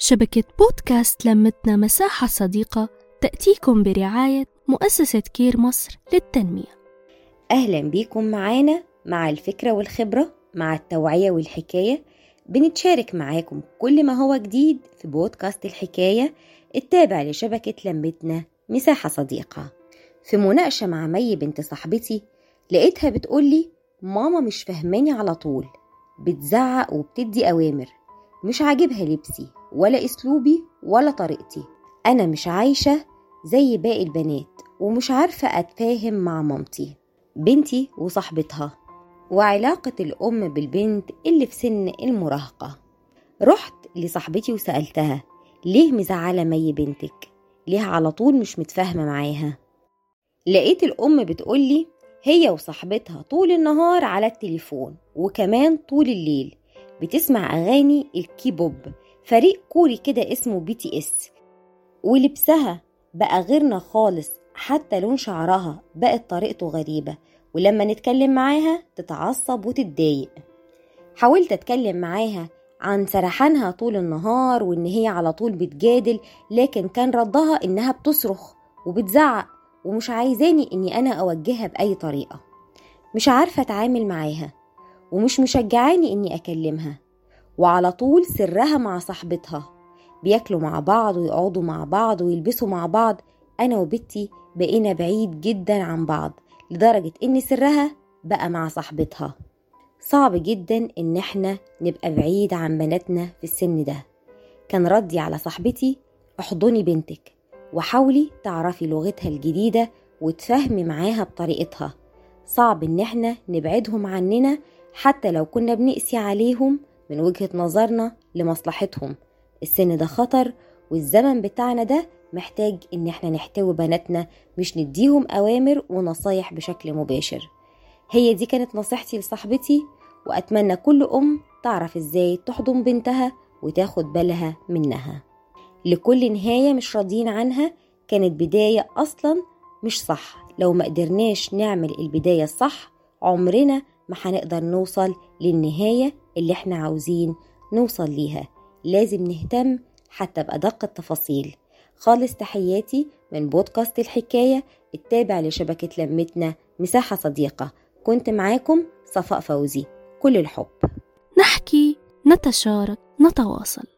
شبكة بودكاست لمتنا مساحة صديقة تأتيكم برعاية مؤسسة كير مصر للتنمية. أهلا بيكم معانا مع الفكرة والخبرة مع التوعية والحكاية. بنتشارك معاكم كل ما هو جديد في بودكاست الحكاية التابع لشبكة لمتنا مساحة صديقة. في مناقشة مع مي بنت صاحبتي لقيتها بتقولي ماما مش فهماني على طول بتزعق وبتدي أوامر مش عاجبها لبسي. ولا أسلوبي ولا طريقتي أنا مش عايشة زي باقي البنات ومش عارفة أتفاهم مع مامتي بنتي وصاحبتها وعلاقة الأم بالبنت اللي في سن المراهقة رحت لصاحبتي وسألتها ليه مزعلة مي بنتك؟ ليه على طول مش متفاهمة معاها؟ لقيت الأم بتقولي هي وصاحبتها طول النهار على التليفون وكمان طول الليل بتسمع أغاني الكيبوب فريق كوري كده اسمه BTS. ولبسها بقى غيرنا خالص حتى لون شعرها بقت طريقته غريبة. ولما نتكلم معاها تتعصب وتتضايق. حاولت أتكلم معاها عن سرحانها طول النهار وإن هي على طول بتجادل لكن كان ردها إنها بتصرخ وبتزعق ومش عايزاني إني أنا أوجهها بأي طريقة. مش عارفة أتعامل معاها ومش مشجعاني إني أكلمها. وعلى طول سرها مع صاحبتها. بياكلوا مع بعض ويقعدوا مع بعض ويلبسوا مع بعض. أنا وبنتي بقينا بعيد جدا عن بعض لدرجة إن سرها بقى مع صاحبتها. صعب جدا إن إحنا نبقى بعيد عن بناتنا في السن ده. كان ردي على صاحبتي أحضني بنتك وحاولي تعرفي لغتها الجديدة وتفهمي معاها بطريقتها. صعب إن إحنا نبعدهم عننا حتى لو كنا بنقسي عليهم من وجهة نظرنا لمصلحتهم. السن ده خطر والزمن بتاعنا ده محتاج إن إحنا نحتوي بناتنا مش نديهم أوامر ونصايح بشكل مباشر. هي دي كانت نصيحتي لصاحبتي وأتمنى كل أم تعرف إزاي تحضن بنتها وتاخد بالها منها. لكل نهاية مش راضيين عنها كانت بداية أصلا مش صح. لو ما قدرناش نعمل البداية الصح عمرنا ما هنقدر نوصل للنهاية اللي إحنا عاوزين نوصل ليها. لازم نهتم حتى بأدق التفاصيل. خالص تحياتي من بودكاست الحكاية التابع لشبكة لمتنا مساحة صديقة. كنت معاكم صفاء فوزي. كل الحب. نحكي نتشارك نتواصل.